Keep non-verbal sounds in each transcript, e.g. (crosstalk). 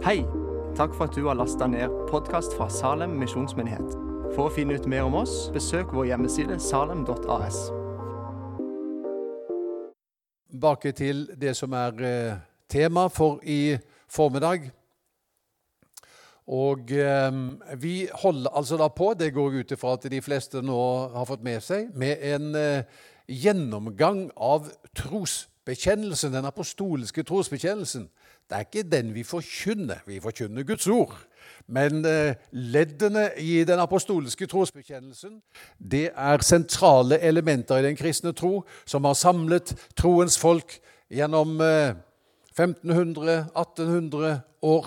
Hei! Takk for at du har lasta ned podkast fra Salem misjonsmyndighet. For å finne ut mer om oss, besøk vår hjemmeside salem.as. Tilbake til det som er eh, tema for i formiddag. Og eh, vi holder altså da på, det går ut ifra at de fleste nå har fått med seg, med en eh, gjennomgang av trosbekjennelsen, den apostoliske trosbekjennelsen. Det er ikke den vi forkynner, vi forkynner Guds ord. Men eh, leddene i den apostoliske trosbekjennelsen det er sentrale elementer i den kristne tro som har samlet troens folk gjennom 1500-1800 år.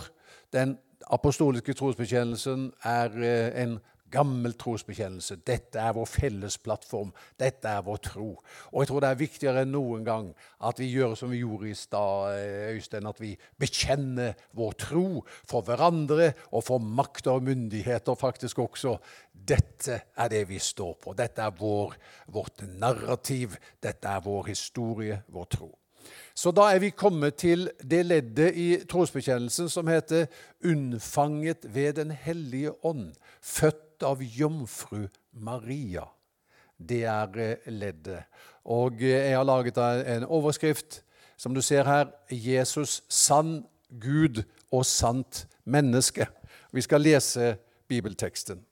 Den apostoliske trosbekjennelsen er eh, en gammel trosbekjennelse. Dette er vår felles plattform. Dette er vår tro. Og jeg tror det er viktigere enn noen gang at vi gjør som vi gjorde i stad, Øystein, at vi bekjenner vår tro for hverandre og for makter og myndigheter faktisk også. Dette er det vi står på. Dette er vår, vårt narrativ. Dette er vår historie, vår tro. Så da er vi kommet til det leddet i trosbekjennelsen som heter 'unnfanget ved Den hellige ånd', født av jomfru Maria. Det er eh, leddet. Og eh, jeg har laget en overskrift, som du ser her. 'Jesus sann Gud og sant menneske'. Vi skal lese bibelteksten.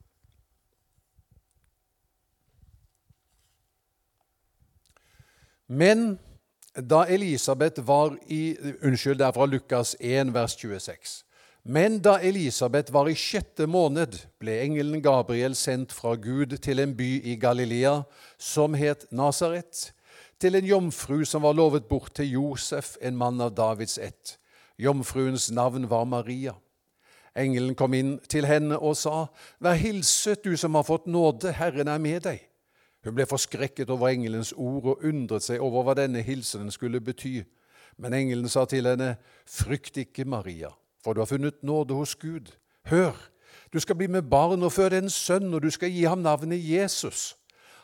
Men da Elisabeth var i Unnskyld, det er fra Lukas 1, vers 26. Men da Elisabeth var i sjette måned, ble engelen Gabriel sendt fra Gud til en by i Galilea som het Nasaret, til en jomfru som var lovet bort til Josef, en mann av Davids ett. Jomfruens navn var Maria. Engelen kom inn til henne og sa, Vær hilset, du som har fått nåde, Herren er med deg. Hun ble forskrekket over engelens ord og undret seg over hva denne hilsenen skulle bety. Men engelen sa til henne, Frykt ikke, Maria for du har funnet nåde hos Gud. Hør, du skal bli med barn og føde en sønn, og du skal gi ham navnet Jesus.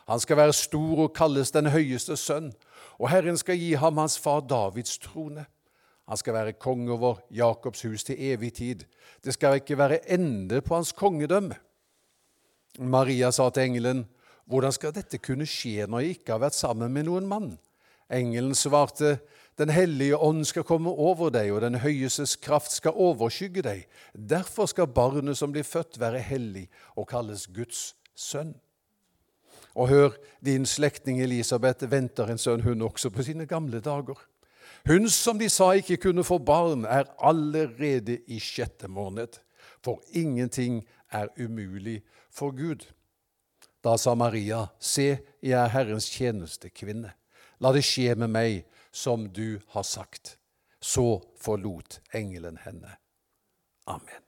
Han skal være stor og kalles den høyeste sønn, og Herren skal gi ham hans far Davids trone. Han skal være konge over Jakobs hus til evig tid. Det skal ikke være ende på hans kongedømme. Maria sa til engelen, Hvordan skal dette kunne skje når jeg ikke har vært sammen med noen mann? Engelen svarte, den hellige ånd skal komme over deg, og den høyestes kraft skal overskygge deg. Derfor skal barnet som blir født, være hellig og kalles Guds sønn. Og hør, din slektning Elisabeth venter en sønn, hun også, på sine gamle dager. Hun som de sa ikke kunne få barn, er allerede i sjette måned. For ingenting er umulig for Gud. Da sa Maria, se, jeg er Herrens tjenestekvinne. La det skje med meg som du har sagt. Så forlot engelen henne. Amen.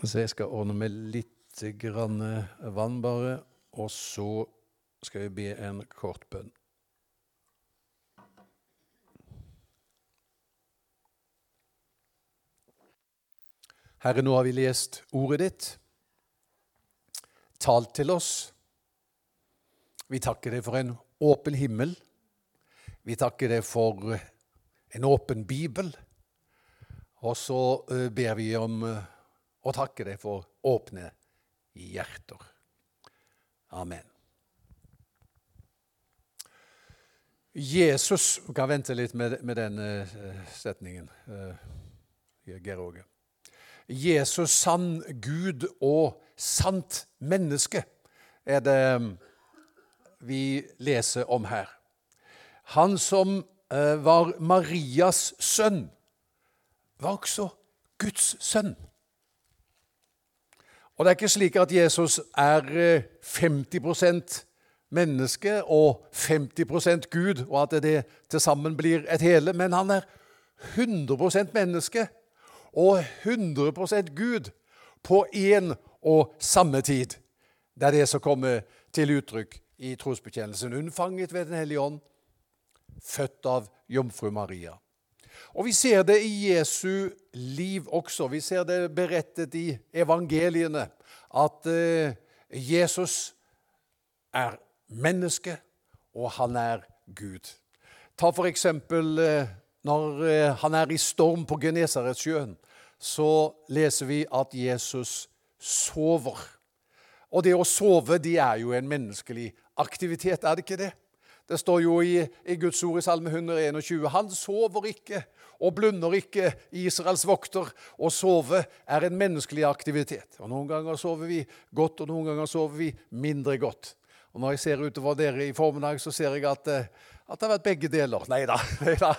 jeg skal ordne med litt vann, bare, og så skal vi be en kort bønn. Herre, nå har vi lest ordet ditt. Talt til oss. Vi takker deg for en åpen himmel. Vi takker deg for en åpen bibel. Og så ber vi om å takke deg for åpne hjerter. Amen. Jesus Vi kan vente litt med, med den setningen, Geir Åge. Jesus, sann Gud og sant menneske, er det vi leser om her. Han som eh, var Marias sønn, var også Guds sønn. Og det er ikke slik at Jesus er 50 eh, menneske og 50% Gud, og at det til sammen blir et hele, men han er 100% menneske og 100% Gud på én og samme tid. Det er det som kommer til uttrykk i trosbekjennelsen. Unnfanget ved Den hellige ånd, født av jomfru Maria. Og Vi ser det i Jesu liv også. Vi ser det berettet i evangeliene at eh, Jesus er menneske, og han er Gud. Ta for eksempel eh, når eh, han er i storm på Genesaretsjøen, så leser vi at Jesus sover. Og det å sove det er jo en menneskelig aktivitet, er det ikke det? Det står jo i, i Guds ord i Salme 121 Han sover ikke og blunder ikke, Israels vokter. Å sove er en menneskelig aktivitet. Og Noen ganger sover vi godt, og noen ganger sover vi mindre godt. Og Når jeg ser utover dere i formiddag, så ser jeg at, eh, at det har vært begge deler. Nei. Da, (laughs)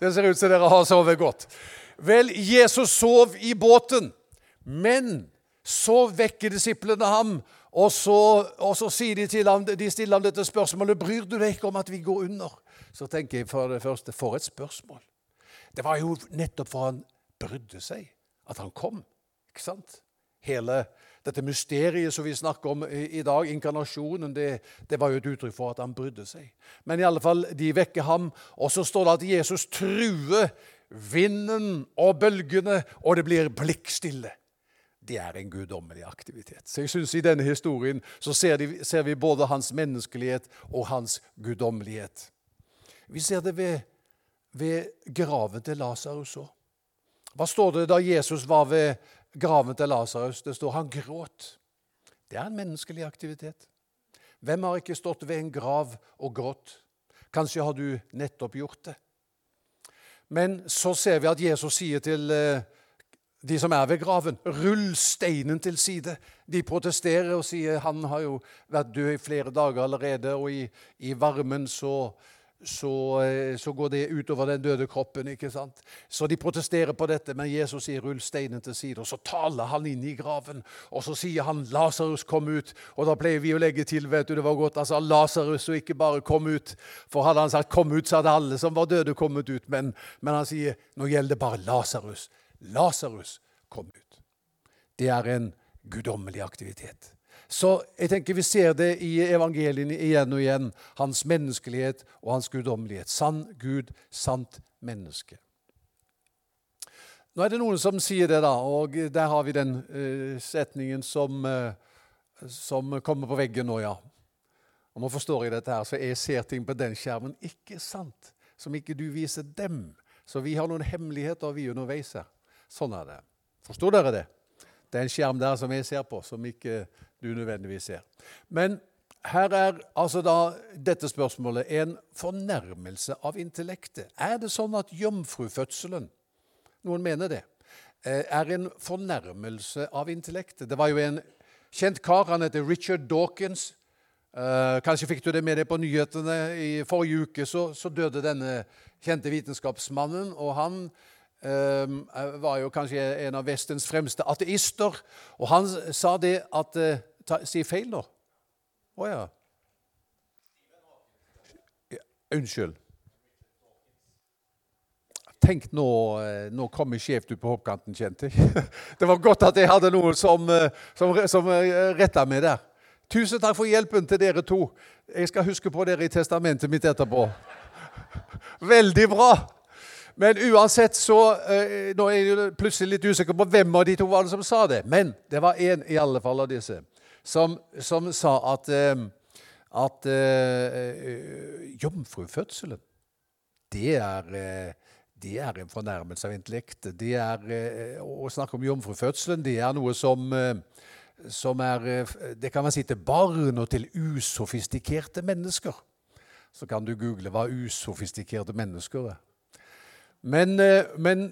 det ser ut som dere har sovet godt. Vel, Jesus sov i båten, men så vekker disiplene ham. Og så, og så sier de til ham, de stiller ham dette spørsmålet bryr du deg ikke om at vi går under. Så tenker jeg for det første for et spørsmål. Det var jo nettopp for han brydde seg at han kom. Ikke sant? Hele dette mysteriet som vi snakker om i dag, inkarnasjonen, det, det, var jo et uttrykk for at han brydde seg. Men i alle fall, de vekker ham, og så står det at Jesus truer vinden og bølgene, og det blir blikkstille. Det er en guddommelig aktivitet. Så jeg synes I denne historien så ser, de, ser vi både hans menneskelighet og hans guddommelighet. Vi ser det ved, ved graven til Lasarus òg. Hva står det da Jesus var ved graven til Lasarus? Det står han gråt. Det er en menneskelig aktivitet. Hvem har ikke stått ved en grav og grått? Kanskje har du nettopp gjort det. Men så ser vi at Jesus sier til eh, de som er ved graven, rull steinen til side. De protesterer og sier han har jo vært død i flere dager allerede, og i, i varmen så, så, eh, så, går det utover den døde kroppen. ikke sant? Så de protesterer på dette, men Jesus sier 'rull steinen til side'. Og så taler han inn i graven, og så sier han 'Lasarus, kom ut'. Og da pleier vi å legge til vet du, det var godt altså Lasarus og ikke bare 'kom ut'. For hadde han sagt 'kom ut', så hadde alle som var døde, kommet ut. Men, men han sier 'nå gjelder det bare Lasarus'. Lasarus kom ut. Det er en guddommelig aktivitet. Så jeg tenker vi ser det i evangeliene igjen og igjen. Hans menneskelighet og hans guddommelighet. Sann Gud, sant menneske. Nå er det noen som sier det, da, og der har vi den uh, setningen som, uh, som kommer på veggen nå, ja. Og Nå forstår jeg dette her, så jeg ser ting på den skjermen. Ikke sant? Som ikke du viser dem. Så vi har noen hemmeligheter, vi underveis her. Sånn er det. Forstår dere det? Det er en skjerm der som jeg ser på, som ikke du nødvendigvis ser. Men her er altså da dette spørsmålet en fornærmelse av intellektet. Er det sånn at jomfrufødselen Noen mener det. Eh, er en fornærmelse av intellektet. Det var jo en kjent kar, han heter Richard Dawkins. Eh, kanskje fikk du det med deg på nyhetene. I forrige uke så, så døde denne kjente vitenskapsmannen. og han Ehm, var jo kanskje en av Vestens fremste ateister. Og han sa det at ta, Si feil nå. Å oh, ja. Unnskyld. Tenk, nå, eh, nå kom jeg skjevt ut på hoppkanten, kjente jeg. (laughs) Det var godt at jeg hadde noen som, eh, som, som retta meg der. Tusen takk for hjelpen til dere to. Jeg skal huske på dere i testamentet mitt etterpå. (laughs) Veldig bra! Men uansett så eh, Nå er jeg plutselig litt usikker på hvem av de to var det som sa det. Men det var én i alle fall av disse som, som sa at, eh, at uh, jomfrufødselen, det er, det er en fornærmelse av intellekt. Det er, å snakke om jomfrufødselen det er noe som, som er Det kan man si til barn og til usofistikerte mennesker. Så kan du google hva usofistikerte mennesker er. Men, men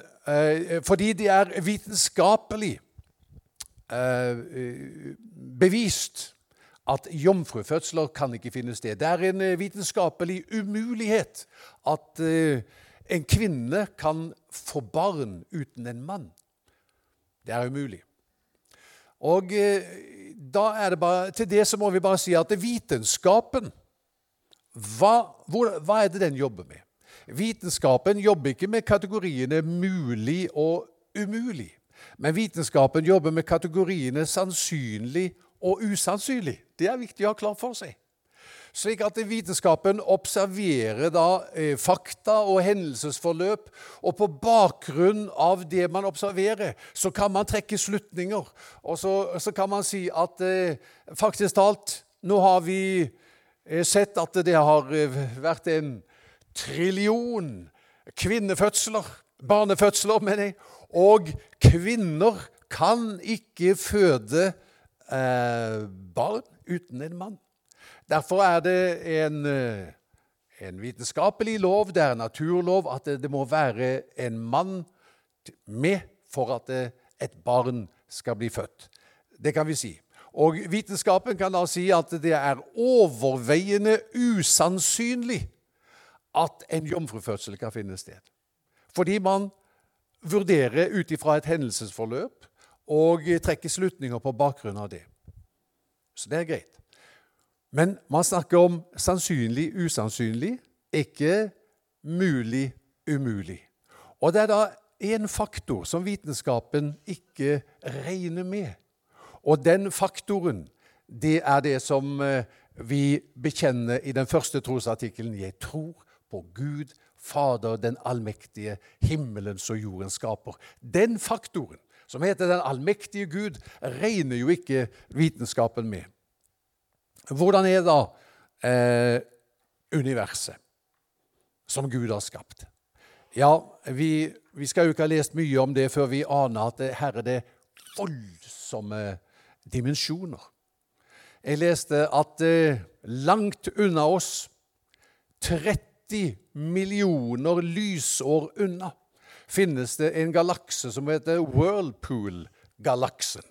fordi det er vitenskapelig bevist at jomfrufødsler kan ikke finne sted. Det er en vitenskapelig umulighet at en kvinne kan få barn uten en mann. Det er umulig. Og er bare, til det så må vi bare si at vitenskapen hva, hvor, hva er det den jobber med? Vitenskapen jobber ikke med kategoriene mulig og umulig. Men vitenskapen jobber med kategoriene sannsynlig og usannsynlig. Det er viktig å ha klart for seg. Slik at vitenskapen observerer da eh, fakta og hendelsesforløp, og på bakgrunn av det man observerer, så kan man trekke slutninger. Og så, så kan man si at eh, faktisk talt, nå har vi eh, sett at det har eh, vært en trillion kvinnefødsler, barnefødsler, mener jeg, og kvinner kan ikke føde eh, barn uten en mann. Derfor er det en, eh, en vitenskapelig lov, det er en naturlov, at det, det må være en mann med for at det, et barn skal bli født. Det kan vi si. Og vitenskapen kan da si at det er overveiende usannsynlig at en jomfrufødsel kan finne sted. Fordi man vurderer ut ifra et hendelsesforløp og trekker slutninger på bakgrunn av det. Så det er greit. Men man snakker om sannsynlig usannsynlig, ikke mulig umulig. Og det er da én faktor som vitenskapen ikke regner med. Og den faktoren, det er det som eh, vi bekjenner i den første trosartikkelen. Jeg tror på Gud, Fader, den allmektige, himmelens og jordens skaper. Den faktoren, som heter den allmektige Gud, regner jo ikke vitenskapen med. Hvordan er da eh, universet som Gud har skapt? Ja, vi, vi, skal jo ikke ha lest mye om det før vi aner at det, her er det voldsomme dimensjoner. Jeg leste at eh, langt unna oss, 30 millioner lysår unna, finnes det en galakse som heter Whirlpool-galaksen.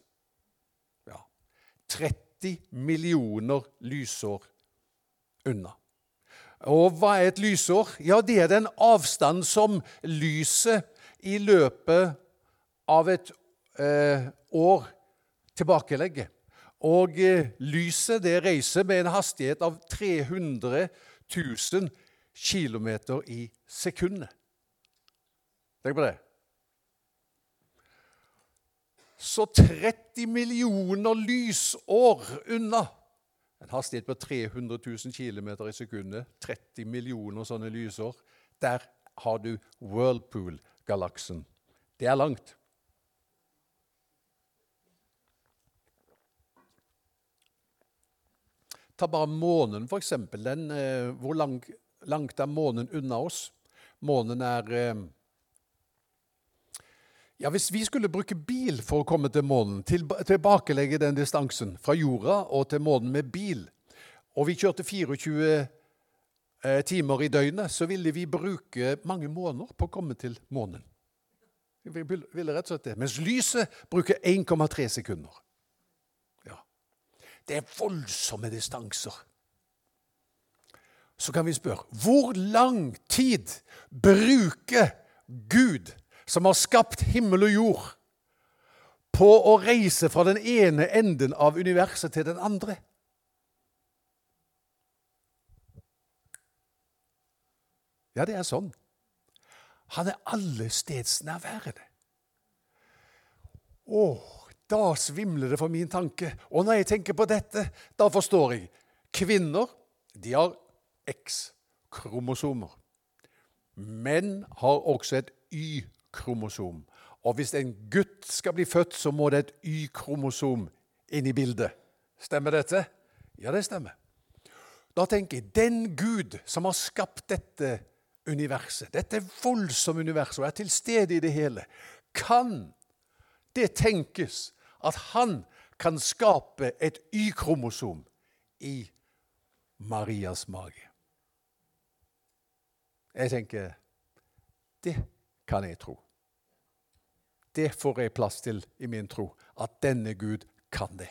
Ja, 30 millioner lysår unna. Og hva er et lysår? Ja, det er den avstand som lyset i løpet av et eh, år tilbakelegger. Og eh, lyset det reiser med en hastighet av 300 000 km i sekundet. Tenk på det. Så 30 millioner lysår unna en hastighet på 300 000 km i sekundet, 30 millioner sånne lysår. Der har du Whirlpool-galaksen. Det er langt. Ta bare månen, f.eks. Eh, hvor lang, langt er månen unna oss? Månen er eh, ja, Hvis vi skulle bruke bil for å komme til månen, tilbakelegge den distansen fra jorda og til månen med bil, og vi kjørte 24 eh, timer i døgnet, så ville vi bruke mange måneder på å komme til månen. Vi ville rett og slett det. Mens lyset bruker 1,3 sekunder. Ja. Det er voldsomme distanser. Så kan vi spørre hvor lang tid bruker Gud som har skapt himmel og jord, på å reise fra den ene enden av universet til den andre. Ja, det er sånn. Han er allestedsnærværende. Å, da svimler det for min tanke. Og når jeg tenker på dette, da forstår jeg. Kvinner de har X-kromosomer. Menn har også et Y-kromosom. Og hvis en gutt skal bli født, så må det et Y-kromosom inn i bildet. Stemmer dette? Ja, det stemmer. Da tenker jeg den Gud som har skapt dette universet, dette voldsomme universet, og er til stede i det hele, kan det tenkes at han kan skape et Y-kromosom i Marias mage? Jeg tenker det kan jeg tro. Det får jeg plass til i min tro, at denne Gud kan det.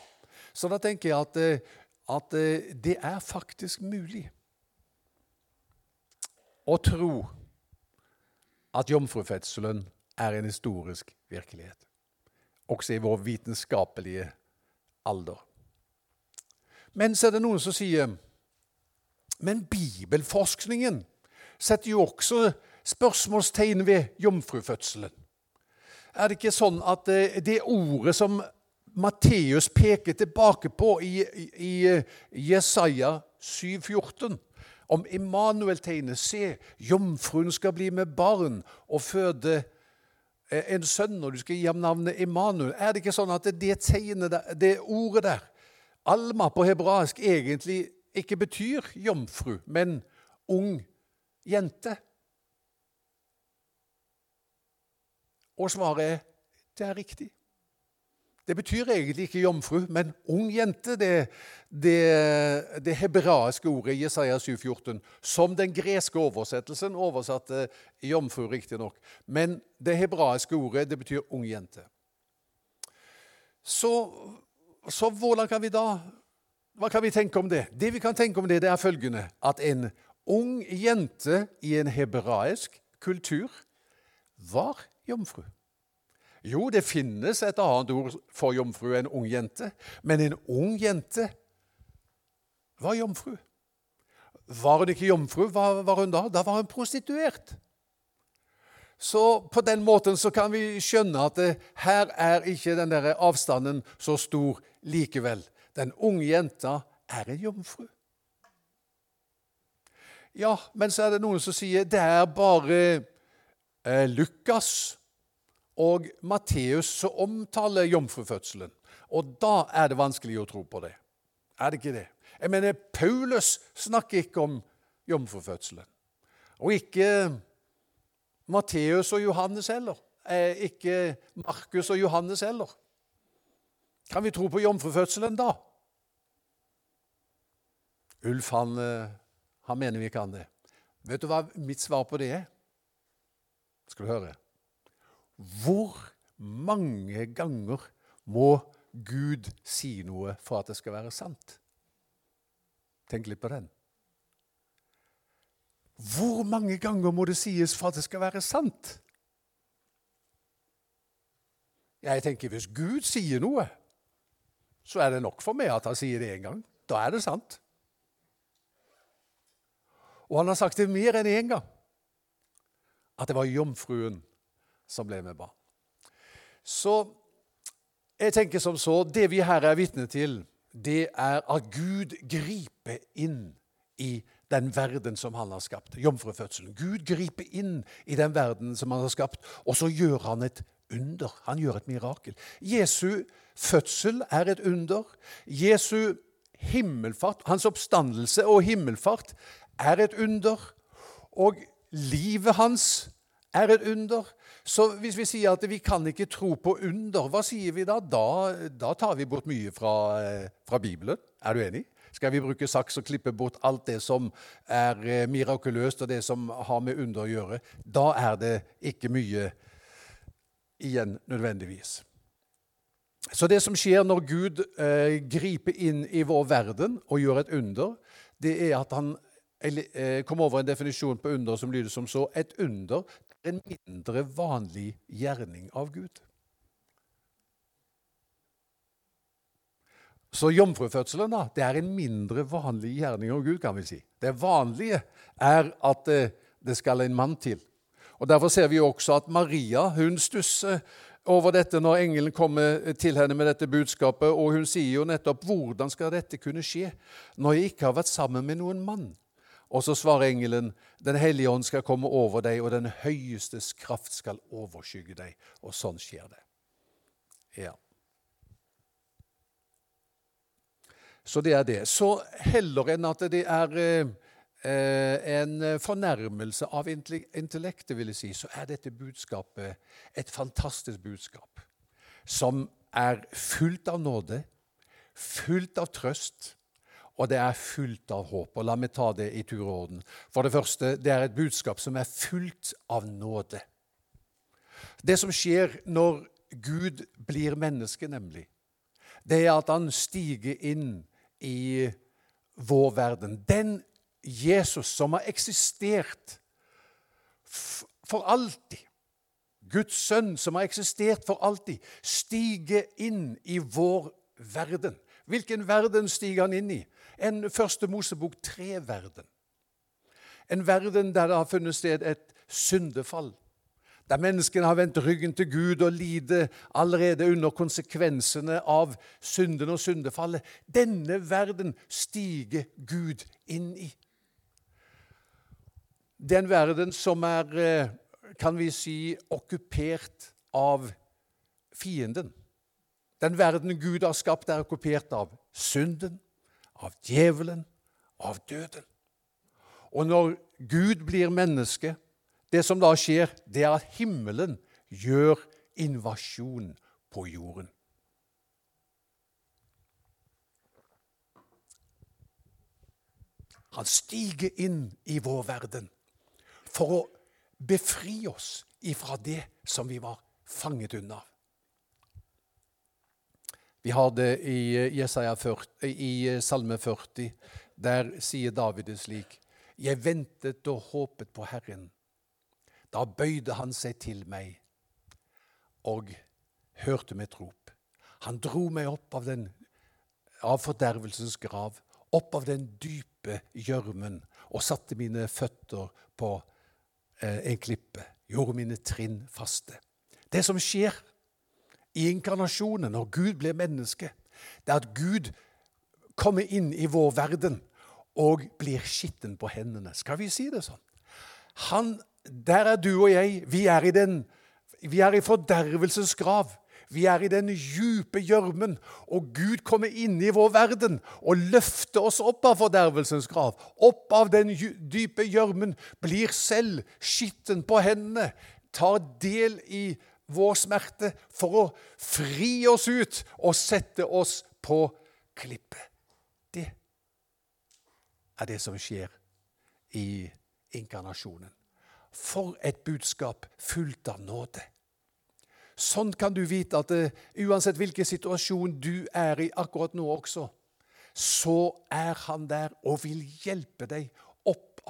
Så da tenker jeg at, eh, at eh, det er faktisk mulig å tro at jomfrufødselen er en historisk virkelighet, også i vår vitenskapelige alder. Men så er det noen som sier men bibelforskningen setter jo også spørsmålstegn ved jomfrufødselen. Er det ikke sånn at eh, det ordet som Matteus peker tilbake på i, i Jesaja 7,14, om Immanuel-tegnet Se, jomfruen skal bli med barn og føde eh, en sønn, og du skal gi ham navnet Immanuel. Er det ikke sånn at det, tegnet, det ordet der, Alma på hebraisk, egentlig ikke betyr jomfru, men ung jente? Og svaret er det er riktig. Det betyr egentlig ikke jomfru, men ung jente. Det, det, det hebraiske ordet i Jesaja 7,14, som den greske oversettelsen oversatte jomfru, riktignok. Men det hebraiske ordet det betyr ung jente. Så, så hvordan kan vi da Hva kan vi tenke om det? Det vi kan tenke om det, det er følgende at en ung jente i en hebraisk kultur var jomfru. Jo, det finnes et annet ord for jomfru enn ung jente, men en ung jente var jomfru. Var hun ikke jomfru, hva var hun da? Da var hun prostituert. Så på den måten så kan vi skjønne at det, her er ikke den der avstanden så stor likevel. Den unge jenta er en jomfru. Ja, men så er det noen som sier det er bare eh, Lukas og Matteus som omtaler jomfrufødselen. Og da er det vanskelig å tro på det. Er det ikke det? Jeg mener, Paulus snakker ikke om jomfrufødselen. Og ikke Matteus og Johannes heller. Eh, ikke Markus og Johannes heller. Kan vi tro på jomfrufødselen da? Ulf han, eh, han mener vi kan det. Vet du hva mitt svar på det er? Skal du høre? Hvor mange ganger må Gud si noe for at det skal være sant? Tenk litt på den. Hvor mange ganger må det sies for at det skal være sant? Jeg tenker Hvis Gud sier noe, så er det nok for meg at han sier det én gang. Da er det sant. Og han har sagt det mer enn én gang. At det var jomfruen som ble med barn. Så jeg tenker som så Det vi her er vitne til, det er at Gud griper inn i den verden som han har skapt. Jomfrufødselen. Gud griper inn i den verden som han har skapt, og så gjør han et under. Han gjør et mirakel. Jesu fødsel er et under. Jesu himmelfart, hans oppstandelse og himmelfart, er et under. Og livet hans er et under. Så hvis vi sier at vi kan ikke tro på under, hva sier vi da? Da, da tar vi bort mye fra, eh, fra, Bibelen. Er du enig? Skal vi bruke saks og klippe bort alt det som er eh, mirakuløst, og det som har med under å gjøre? Da er det ikke mye igjen nødvendigvis. Så det som skjer når Gud eh, griper inn i vår verden og gjør et under, det er at han eh, kom over en definisjon på under som lyder som så Et under en mindre vanlig gjerning av Gud. Så jomfrufødselen da, det er en mindre vanlig gjerning av Gud. kan vi si. Det vanlige er at eh, det skal en mann til. Og Derfor ser vi også at Maria hun stusser over dette når engelen kommer til henne med dette budskapet. Og hun sier jo nettopp 'Hvordan skal dette kunne skje når jeg ikke har vært sammen med noen mann?' Og så svarer engelen, 'Den hellige ånd skal komme over deg, og den høyestes kraft skal overskygge deg.' Og sånn skjer det. Ja. Så det er det. Så heller enn at det er eh, en fornærmelse av intellektet, vil jeg si, så er dette budskapet et fantastisk budskap som er fullt av nåde, fullt av trøst, og det er fullt av håp. Og La meg ta det i tur og orden. For det første, det er et budskap som er fullt av nåde. Det som skjer når Gud blir menneske, nemlig, det er at han stiger inn i vår verden. Den Jesus som har eksistert for alltid, Guds sønn som har eksistert for alltid, stiger inn i vår verden. Hvilken verden stiger han inn i? En første Mosebok tre-verden. En verden der det har funnet sted et syndefall. Der menneskene har vendt ryggen til Gud og lider allerede under konsekvensene av synden og syndefallet. Denne verden stiger Gud inn i. Det er en verden som er, eh, kan vi si, okkupert av fienden. Den verden Gud har skapt, er okkupert av synden, av djevelen, av døden. Og når Gud blir menneske, det som da skjer, det er at himmelen gjør invasjon på jorden. Han stiger inn i vår verden for å befri oss ifra det som vi var fanget unna. Vi har det i, 40, i Salme 40. Der sier David det slik.: Jeg ventet og håpet på Herren. Da bøyde han seg til meg og hørte mitt rop. Han dro meg opp av, den, av fordervelsens grav, opp av den dype gjørmen, og satte mine føtter på eh, en klippe, gjorde mine trinn faste. Det som skjer i inkarnasjonen, når Gud blir menneske, det er at Gud kommer inn i vår verden og blir skitten på hendene. Skal vi si det sånn? Han, der er du og jeg. Vi er i den vi er i fordervelsens grav. Vi er i den djupe gjørmen, og Gud kommer inn i vår verden og løfter oss opp av fordervelsens grav. Opp av den dype gjørmen, blir selv skitten på hendene, tar del i vår smerte for å fri oss ut og sette oss på klippet. Det er det som skjer i inkarnasjonen. For et budskap fullt av nåde. Sånn kan du vite at uh, uansett hvilken situasjon du er i akkurat nå også, så er han der og vil hjelpe deg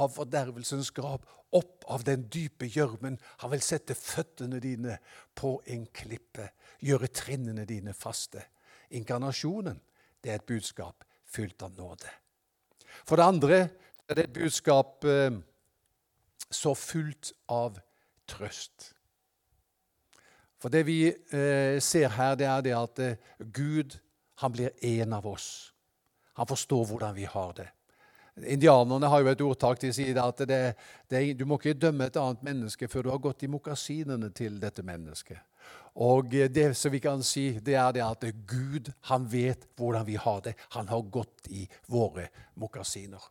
av fordervelsens grav, opp av den dype gjørmen. Han vil sette føttene dine på en klippe, gjøre trinnene dine faste. Inkarnasjonen det er et budskap fylt av nåde. For det andre er det et budskap eh, så fullt av trøst. For det vi eh, ser her, det er det at eh, Gud han blir en av oss. Han forstår hvordan vi har det. Indianerne har jo et ordtak de sier at det, det, du må ikke dømme et annet menneske før du har gått i mokasinene til dette mennesket. Og det som vi kan si, det er det at Gud han vet hvordan vi har det. Han har gått i våre mokasiner.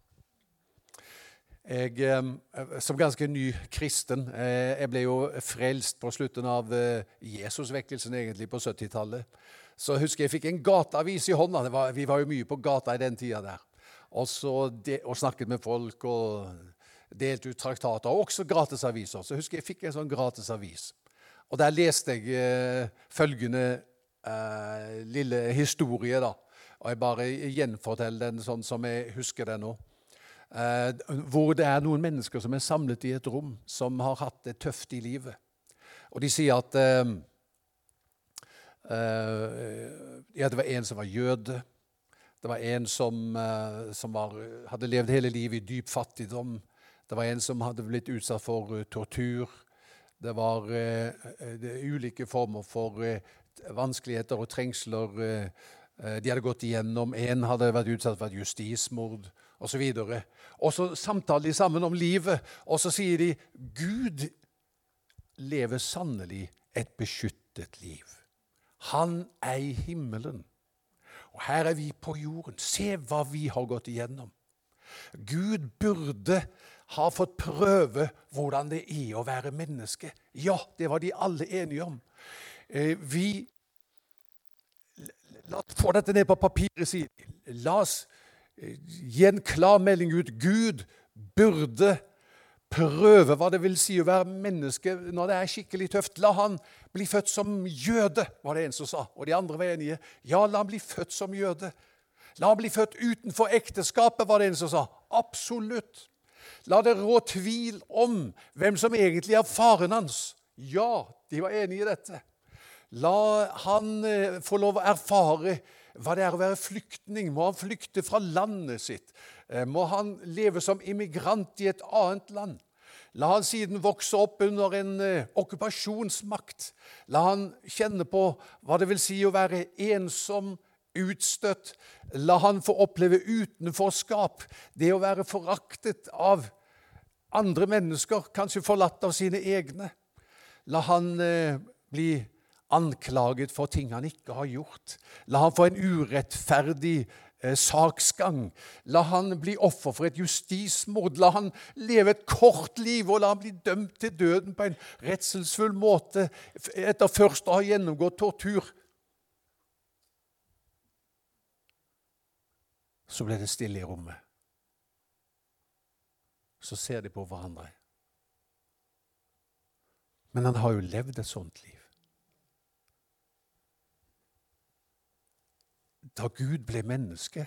Jeg, eh, som ganske ny kristen eh, Jeg ble jo frelst på slutten av eh, Jesusvekkelsen, egentlig, på 70-tallet. Så husker jeg fikk en gateavis i hånda. Var, vi var jo mye på gata i den tida der. Og, de, og snakket med folk og delte ut traktater, og også gratisaviser. Så husker jeg fikk en sånn gratisavis. Og der leste jeg eh, følgende eh, lille historie, da. Og jeg bare gjenforteller den sånn som jeg husker den nå. Eh, hvor det er noen mennesker som er samlet i et rom, som har hatt det tøft i livet. Og de sier at eh, eh, Ja, det var en som var jøde. Det var en som, som var, hadde levd hele livet i dyp fattigdom. Det var en som hadde blitt utsatt for tortur. Det var det ulike former for vanskeligheter og trengsler de hadde gått igjennom. En hadde vært utsatt for et justismord osv. Og, og så samtaler de sammen om livet, og så sier de Gud lever sannelig et beskyttet liv. Han er i himmelen. Og her er vi på jorden. Se hva vi har gått igjennom. Gud burde ha fått prøve hvordan det er å være menneske. Ja, det var de alle enige om. Eh, vi La oss få dette ned på papiret. Si. La oss gi en klar melding ut. Gud burde prøve hva det vil si å være menneske når det er skikkelig tøft. La han bli født som jøde, var det en som sa. Og de andre var enige. Ja, la han bli født som jøde. La han bli født utenfor ekteskapet, var det en som sa. Absolutt. La det rå tvil om hvem som egentlig er faren hans. Ja, de var enige i dette. La han eh, få lov å erfare hva det er å være flyktning. Må han flykte fra landet sitt? Eh, må han leve som immigrant i et annet land? La han siden vokse opp under en eh, okkupasjonsmakt. La han kjenne på hva det vil si å være ensom, utstøtt. La han få oppleve utenforskap, det å være foraktet av andre mennesker, kanskje forlatt av sine egne. La han eh, bli anklaget for ting han ikke har gjort. La han få en urettferdig saksgang. La han bli offer for et justismord. La han leve et kort liv, og la han bli dømt til døden på en redselsfull måte etter først å ha gjennomgått tortur. Så ble det stille i rommet. Så ser de på hverandre. Men han har jo levd et sånt liv. Da Gud ble menneske,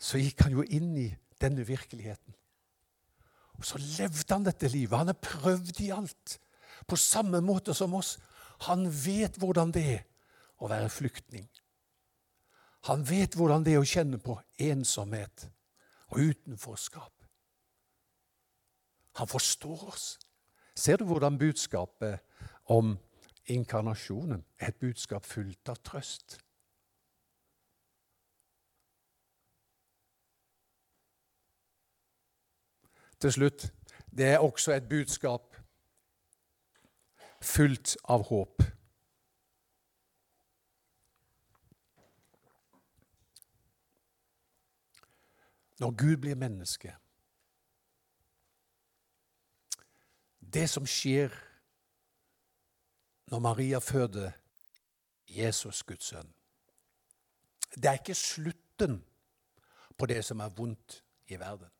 så gikk han jo inn i denne virkeligheten. Og Så levde han dette livet. Han har prøvd i alt. På samme måte som oss. Han vet hvordan det er å være flyktning. Han vet hvordan det er å kjenne på ensomhet og utenforskap. Han forstår oss. Ser du hvordan budskapet om inkarnasjonen er et budskap fullt av trøst? Til slutt det er også et budskap fullt av håp. Når Gud blir menneske Det som skjer når Maria føder Jesus, Guds sønn, det er ikke slutten på det som er vondt i verden.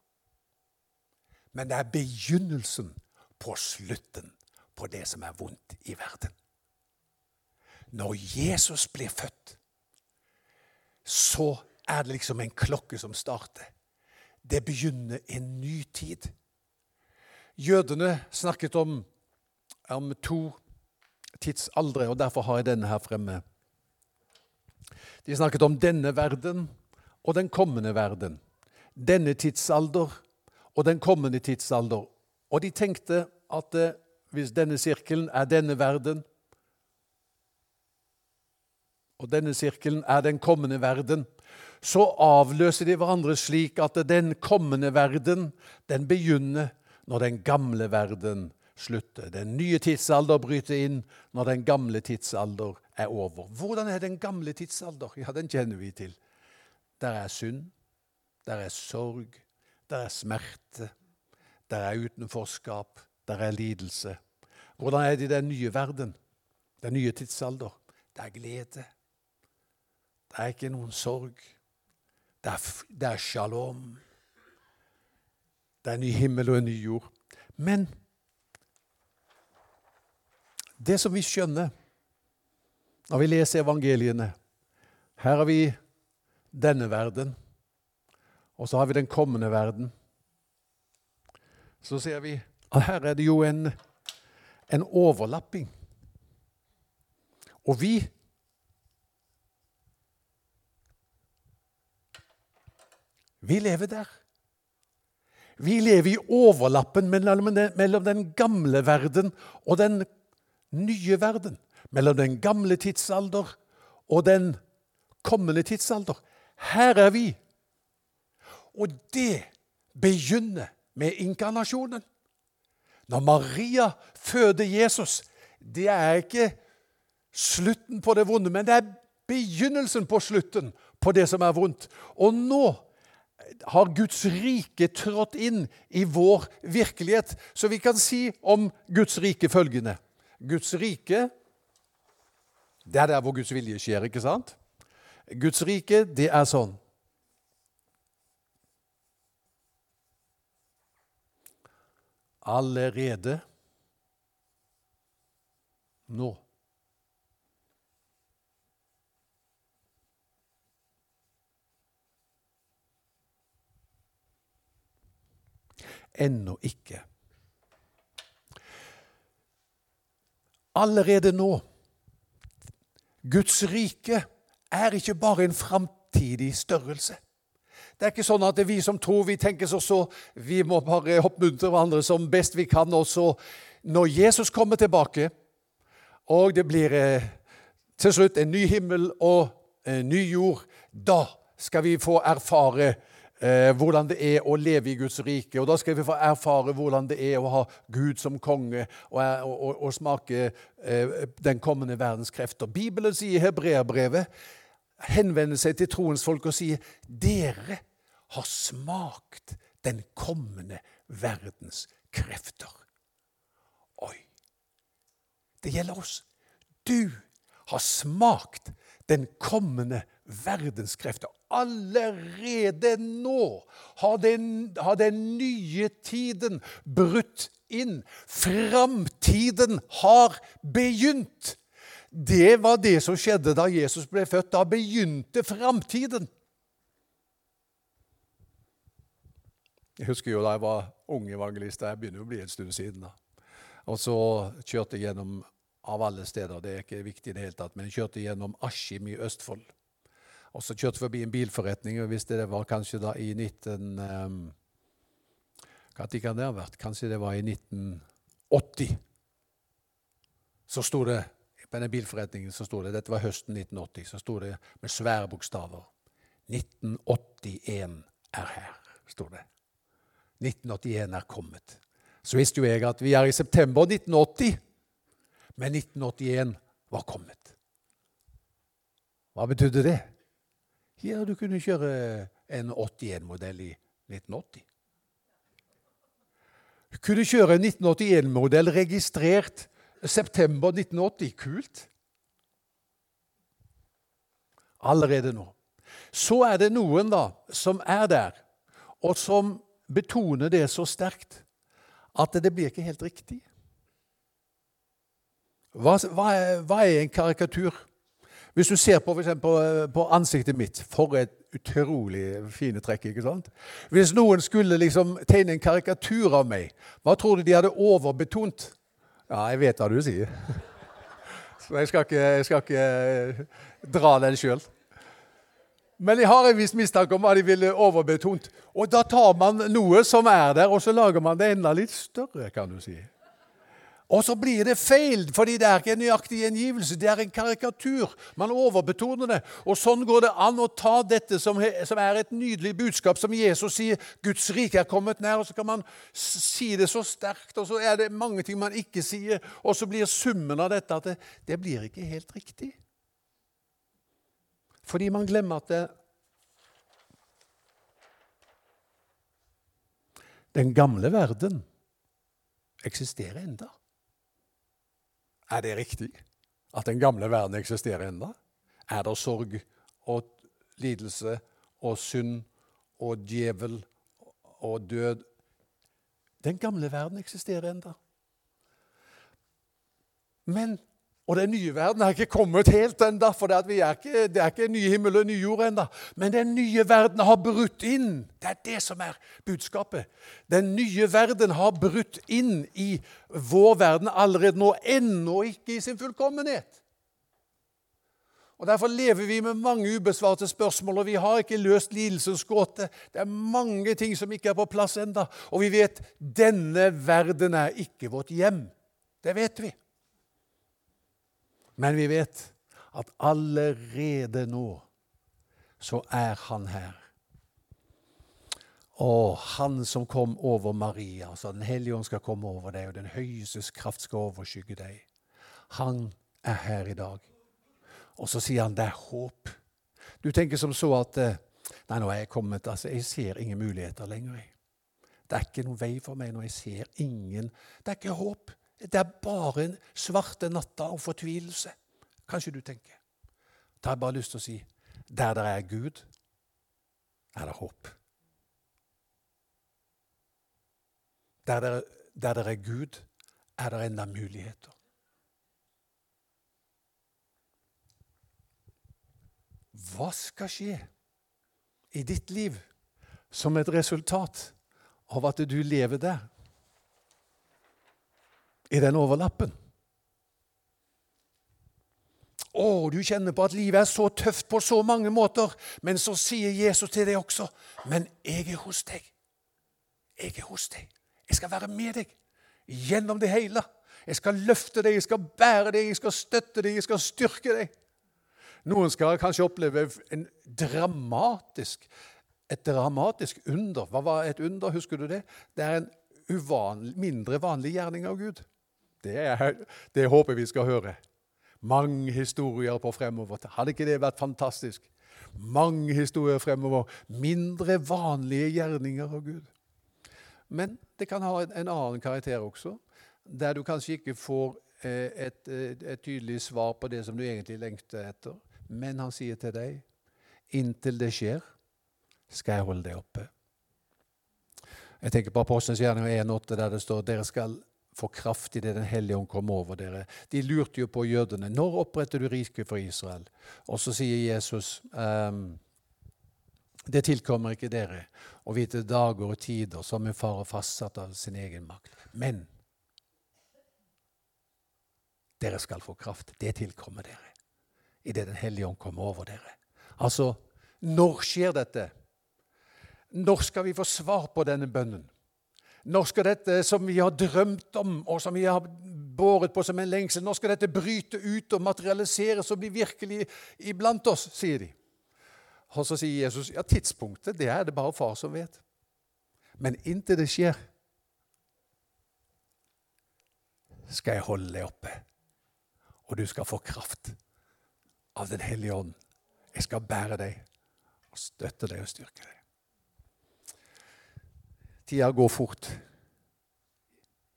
Men det er begynnelsen på slutten på det som er vondt i verden. Når Jesus blir født, så er det liksom en klokke som starter. Det begynner en ny tid. Jødene snakket om, om to tidsaldre, og derfor har jeg denne her fremme. De snakket om denne verden og den kommende verden. Denne tidsalder og den kommende tidsalder. Og de tenkte at eh, hvis denne sirkelen er denne verden, og denne sirkelen er den kommende verden, så avløser de hverandre slik at den kommende verden den begynner når den gamle verden slutter. Den nye tidsalder bryter inn når den gamle tidsalder er over. Hvordan er den gamle tidsalder? Ja, Den kjenner vi til. Der er synd, der er sorg, der er smerte, der er utenforskap, der er lidelse. Hvordan er det i den nye verden, den nye tidsalder? Det er glede. Det er ikke noen sorg. Det er, det er shalom. Det er en ny himmel og en ny jord. Men det som vi skjønner når vi leser evangeliene Her har vi denne verden. Og så har vi den kommende verden. Så ser vi at her er det jo en, en overlapping. Og vi Vi lever der. Vi lever i overlappen mellom den, mellom den gamle verden og den nye verden. Mellom den gamle tidsalder og den kommende tidsalder. Her er vi. Og det begynner med inkarnasjonen. Når Maria føder Jesus, det er ikke slutten på det vonde, men det er begynnelsen på slutten på det som er vondt. Og nå har Guds rike trådt inn i vår virkelighet. Så vi kan si om Guds rike følgende Guds rike det er der hvor Guds vilje skjer, ikke sant? Guds rike, det er sånn allerede nå. Ennå ikke. Allerede nå. Guds rike er ikke bare en framtidig størrelse. Det er ikke sånn at vi som tror vi tenker sånn så, vi må bare oppmuntre hverandre som best vi kan. også. når Jesus kommer tilbake, og det blir eh, til slutt en ny himmel og en ny jord, da skal vi få erfare eh, hvordan det er å leve i Guds rike. Og da skal vi få erfare hvordan det er å ha Gud som konge og, og, og, og smake eh, den kommende verdens krefter. Bibelen sier i Hebreerbrevet henvender seg til troens folk og sier dere har smakt den kommende verdens krefter. Oi! Det gjelder oss. Du har smakt den kommende verdens krefter. Allerede nå har den, har den nye tiden brutt inn. Framtiden har begynt. Det var det som skjedde da Jesus ble født. Da begynte framtiden. Jeg husker jo da jeg var ung evangelist. Jeg begynner å bli en stund siden. da. Og så kjørte jeg gjennom av alle steder, det er ikke viktig i det hele tatt, men jeg kjørte gjennom Askim i Østfold. Og så kjørte jeg forbi en bilforretning, og hvis det var kanskje da i 19... Um, hva kan det ha vært? Kanskje det var i 1980. Så sto det på denne bilforretningen så sto det, dette var høsten 1980, så sto det med svære bokstaver 1981 er her, sto det. 1981 er kommet. Så visste jo jeg at vi er i september 1980, men 1981 var kommet. Hva betydde det? Ja, du kunne kjøre en 81-modell i 1980. Du kunne kjøre en 1981-modell registrert september 1980. Kult. Allerede nå. Så er det noen da som er der, og som betoner det så sterkt at det blir ikke helt riktig. Hva, hva, er, hva er, en karikatur? Hvis du ser på, på, på, ansiktet mitt For et utrolig fine trekk. ikke sant? Hvis noen skulle liksom tegne en karikatur av meg, hva tror du de hadde overbetont? Ja, jeg vet hva du sier. (laughs) Så jeg skal ikke, jeg skal ikke dra den sjøl. Men jeg har en viss mistanke om hva de ville overbetont. Og da tar man noe som er der, og så lager man det enda litt større, kan du si. Og så blir det feil, fordi det er ikke en nøyaktig gjengivelse. Det er en karikatur. Man overbetoner det. Og sånn går det an å ta dette som, er et nydelig budskap, som Jesus sier Guds rike er kommet nær. Og så kan man si det så sterkt, og så er det mange ting man ikke sier. Og så blir summen av dette at det, det blir ikke helt riktig. Fordi man glemmer at det, den gamle verden eksisterer enda. Er det riktig at den gamle verden eksisterer enda? Er det sorg og lidelse og synd og djevel og død? Den gamle verden eksisterer enda. Men og den nye verden er ikke kommet helt ennå, for det er, ikke, det er ikke ny himmel og ny jord ennå. Men den nye verden har brutt inn. Det er det som er budskapet. Den nye verden har brutt inn i vår verden allerede nå, ennå ikke i sin fullkommenhet. Og Derfor lever vi med mange ubesvarte spørsmål, og vi har ikke løst lidelsens gåte. Det er mange ting som ikke er på plass ennå. Og vi vet denne verden er ikke vårt hjem. Det vet vi. Men vi vet at allerede nå så er han her. Og han som kom over Maria, altså Den hellige ånd skal komme over deg, og den høyestes kraft skal overskygge deg. Han er her i dag. Og så sier han det er håp. Du tenker som så at eh, Nei, nå er jeg kommet altså, Jeg ser ingen muligheter lenger. Det er ikke noen vei for meg når jeg ser ingen Det er ikke håp. Det er bare en svarte natta og fortvilelse. Kanskje du tenker. Da har jeg bare lyst til å si der det er Gud, er det håp. Der det, der det er Gud, er det enda muligheter. Hva skal skje i ditt liv som et resultat av at du lever der? I den overlappen. Å, du kjenner på at livet er så tøft på så mange måter, men så sier Jesus til deg også, 'Men jeg er hos deg. Jeg er hos deg. Jeg skal være med deg gjennom det hele.' Jeg skal løfte deg, jeg skal bære deg, jeg skal støtte deg, jeg skal styrke deg. Noen skal kanskje oppleve en dramatisk, et dramatisk under. Hva var et under? Husker du det? Det er en uvanlig, mindre vanlig gjerning av Gud. Det, er, det håper vi skal høre. Mange historier på fremover. Hadde ikke det vært fantastisk? Mange historier fremover. Mindre vanlige gjerninger av Gud. Men det kan ha en annen karakter også, der du kanskje ikke får eh, et, et, et tydelig svar på det som du egentlig lengter etter. Men han sier til deg, inntil det skjer, skal jeg holde deg oppe. Jeg tenker på Apostelens gjerning 1,8, der det står dere skal få kraft idet Den hellige ånd kommer over dere. De lurte jo på jødene. Når oppretter du riket for Israel? Og så sier Jesus um, det tilkommer ikke dere å vite dager og tider som en far har fastsatt av sin egen makt. Men dere skal få kraft. Det tilkommer dere idet Den hellige ånd kommer over dere. Altså, når skjer dette? Når skal vi få svar på denne bønnen? Når skal dette som vi har drømt om, og som vi har båret på som en lengsel, når skal dette bryte ut og materialiseres og bli virkelig iblant oss, sier de. Og så sier Jesus ja, tidspunktet det er det bare far som vet. Men inntil det skjer, skal jeg holde deg oppe, og du skal få kraft av Den hellige ånd. Jeg skal bære deg og støtte deg og styrke deg. Tida går fort.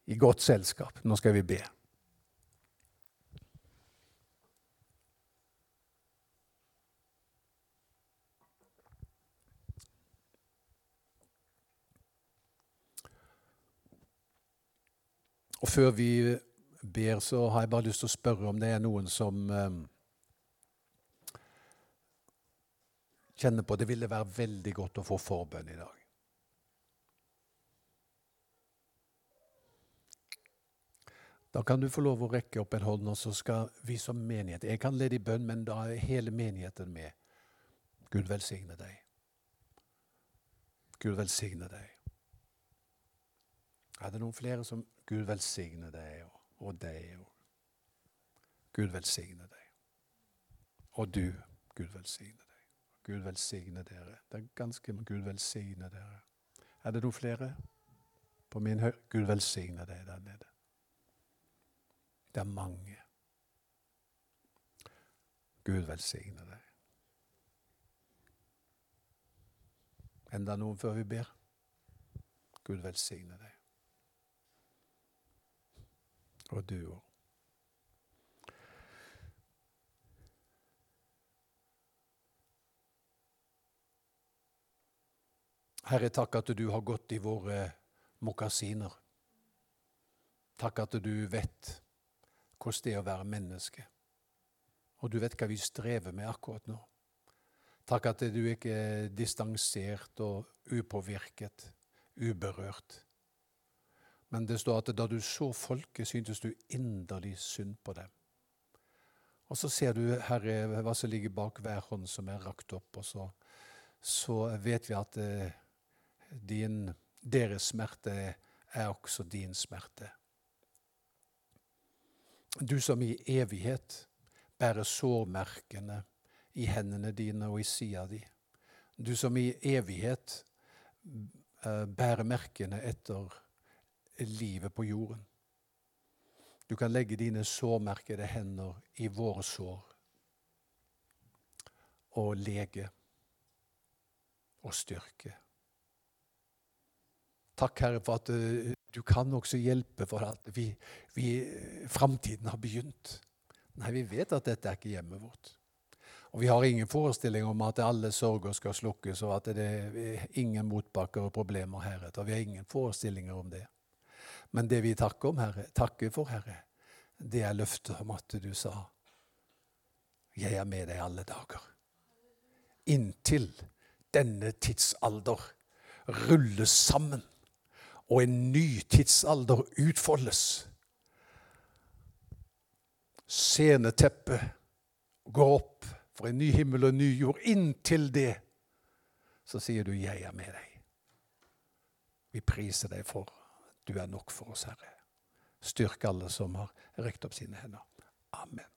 I godt selskap. Nå skal vi be. Og Før vi ber, så har jeg bare lyst til å spørre om det er noen som eh, kjenner på det ville være veldig godt å få forbønn i dag. Da kan du få lov å rekke opp en hånd, og så skal vi som menighet Jeg kan lede i bønn, men da er hele menigheten med. Gud velsigne deg. Gud velsigne deg. Er det noen flere som Gud velsigne deg og, og deg og Gud velsigne deg. Og du, Gud velsigne deg. Gud velsigne dere. Det er ganske Gud velsigne dere. Er det noen flere? På min høyre Gud velsigne deg der nede. Det er mange. Gud velsigne deg. Enda noen før vi ber? Gud velsigne deg. Og du òg. Herre, takk at du har gått i våre mokasiner. Takk at du vet hvordan det er å være menneske. Og du vet hva vi strever med akkurat nå. Takk at du ikke er distansert og upåvirket, uberørt. Men det står at da du så folket, syntes du inderlig synd på dem. Og så ser du, Herre, hva som ligger bak hver hånd som er rakt opp, og så, så vet vi at eh, din, deres smerte er også din smerte. Du som i evighet bærer sårmerkene i hendene dine og i sida di. Du som i evighet eh, bærer merkene etter livet på jorden. Du kan legge dine sårmerkede hender i våre sår og lege og styrke. Takk, Herre, for at eh, du kan også hjelpe for at vi, vi, framtiden har begynt. Nei, vi vet at dette er ikke hjemmet vårt. Og vi har ingen forestilling om at alle sorger skal slukkes, og at det er ingen motbakker og problemer heretter. Vi har ingen forestillinger om det. Men det vi takker, om, herre, takker for, Herre, det er løftet om at du sa 'Jeg er med deg alle dager'. Inntil denne tidsalder rulles sammen og en ny tidsalder utfoldes. Sceneteppet går opp for en ny himmel og en ny jord. Inntil det så sier du 'Jeg er med deg'. Vi priser deg for du er nok for oss, Herre. Styrk alle som har rekt opp sine hender. Amen.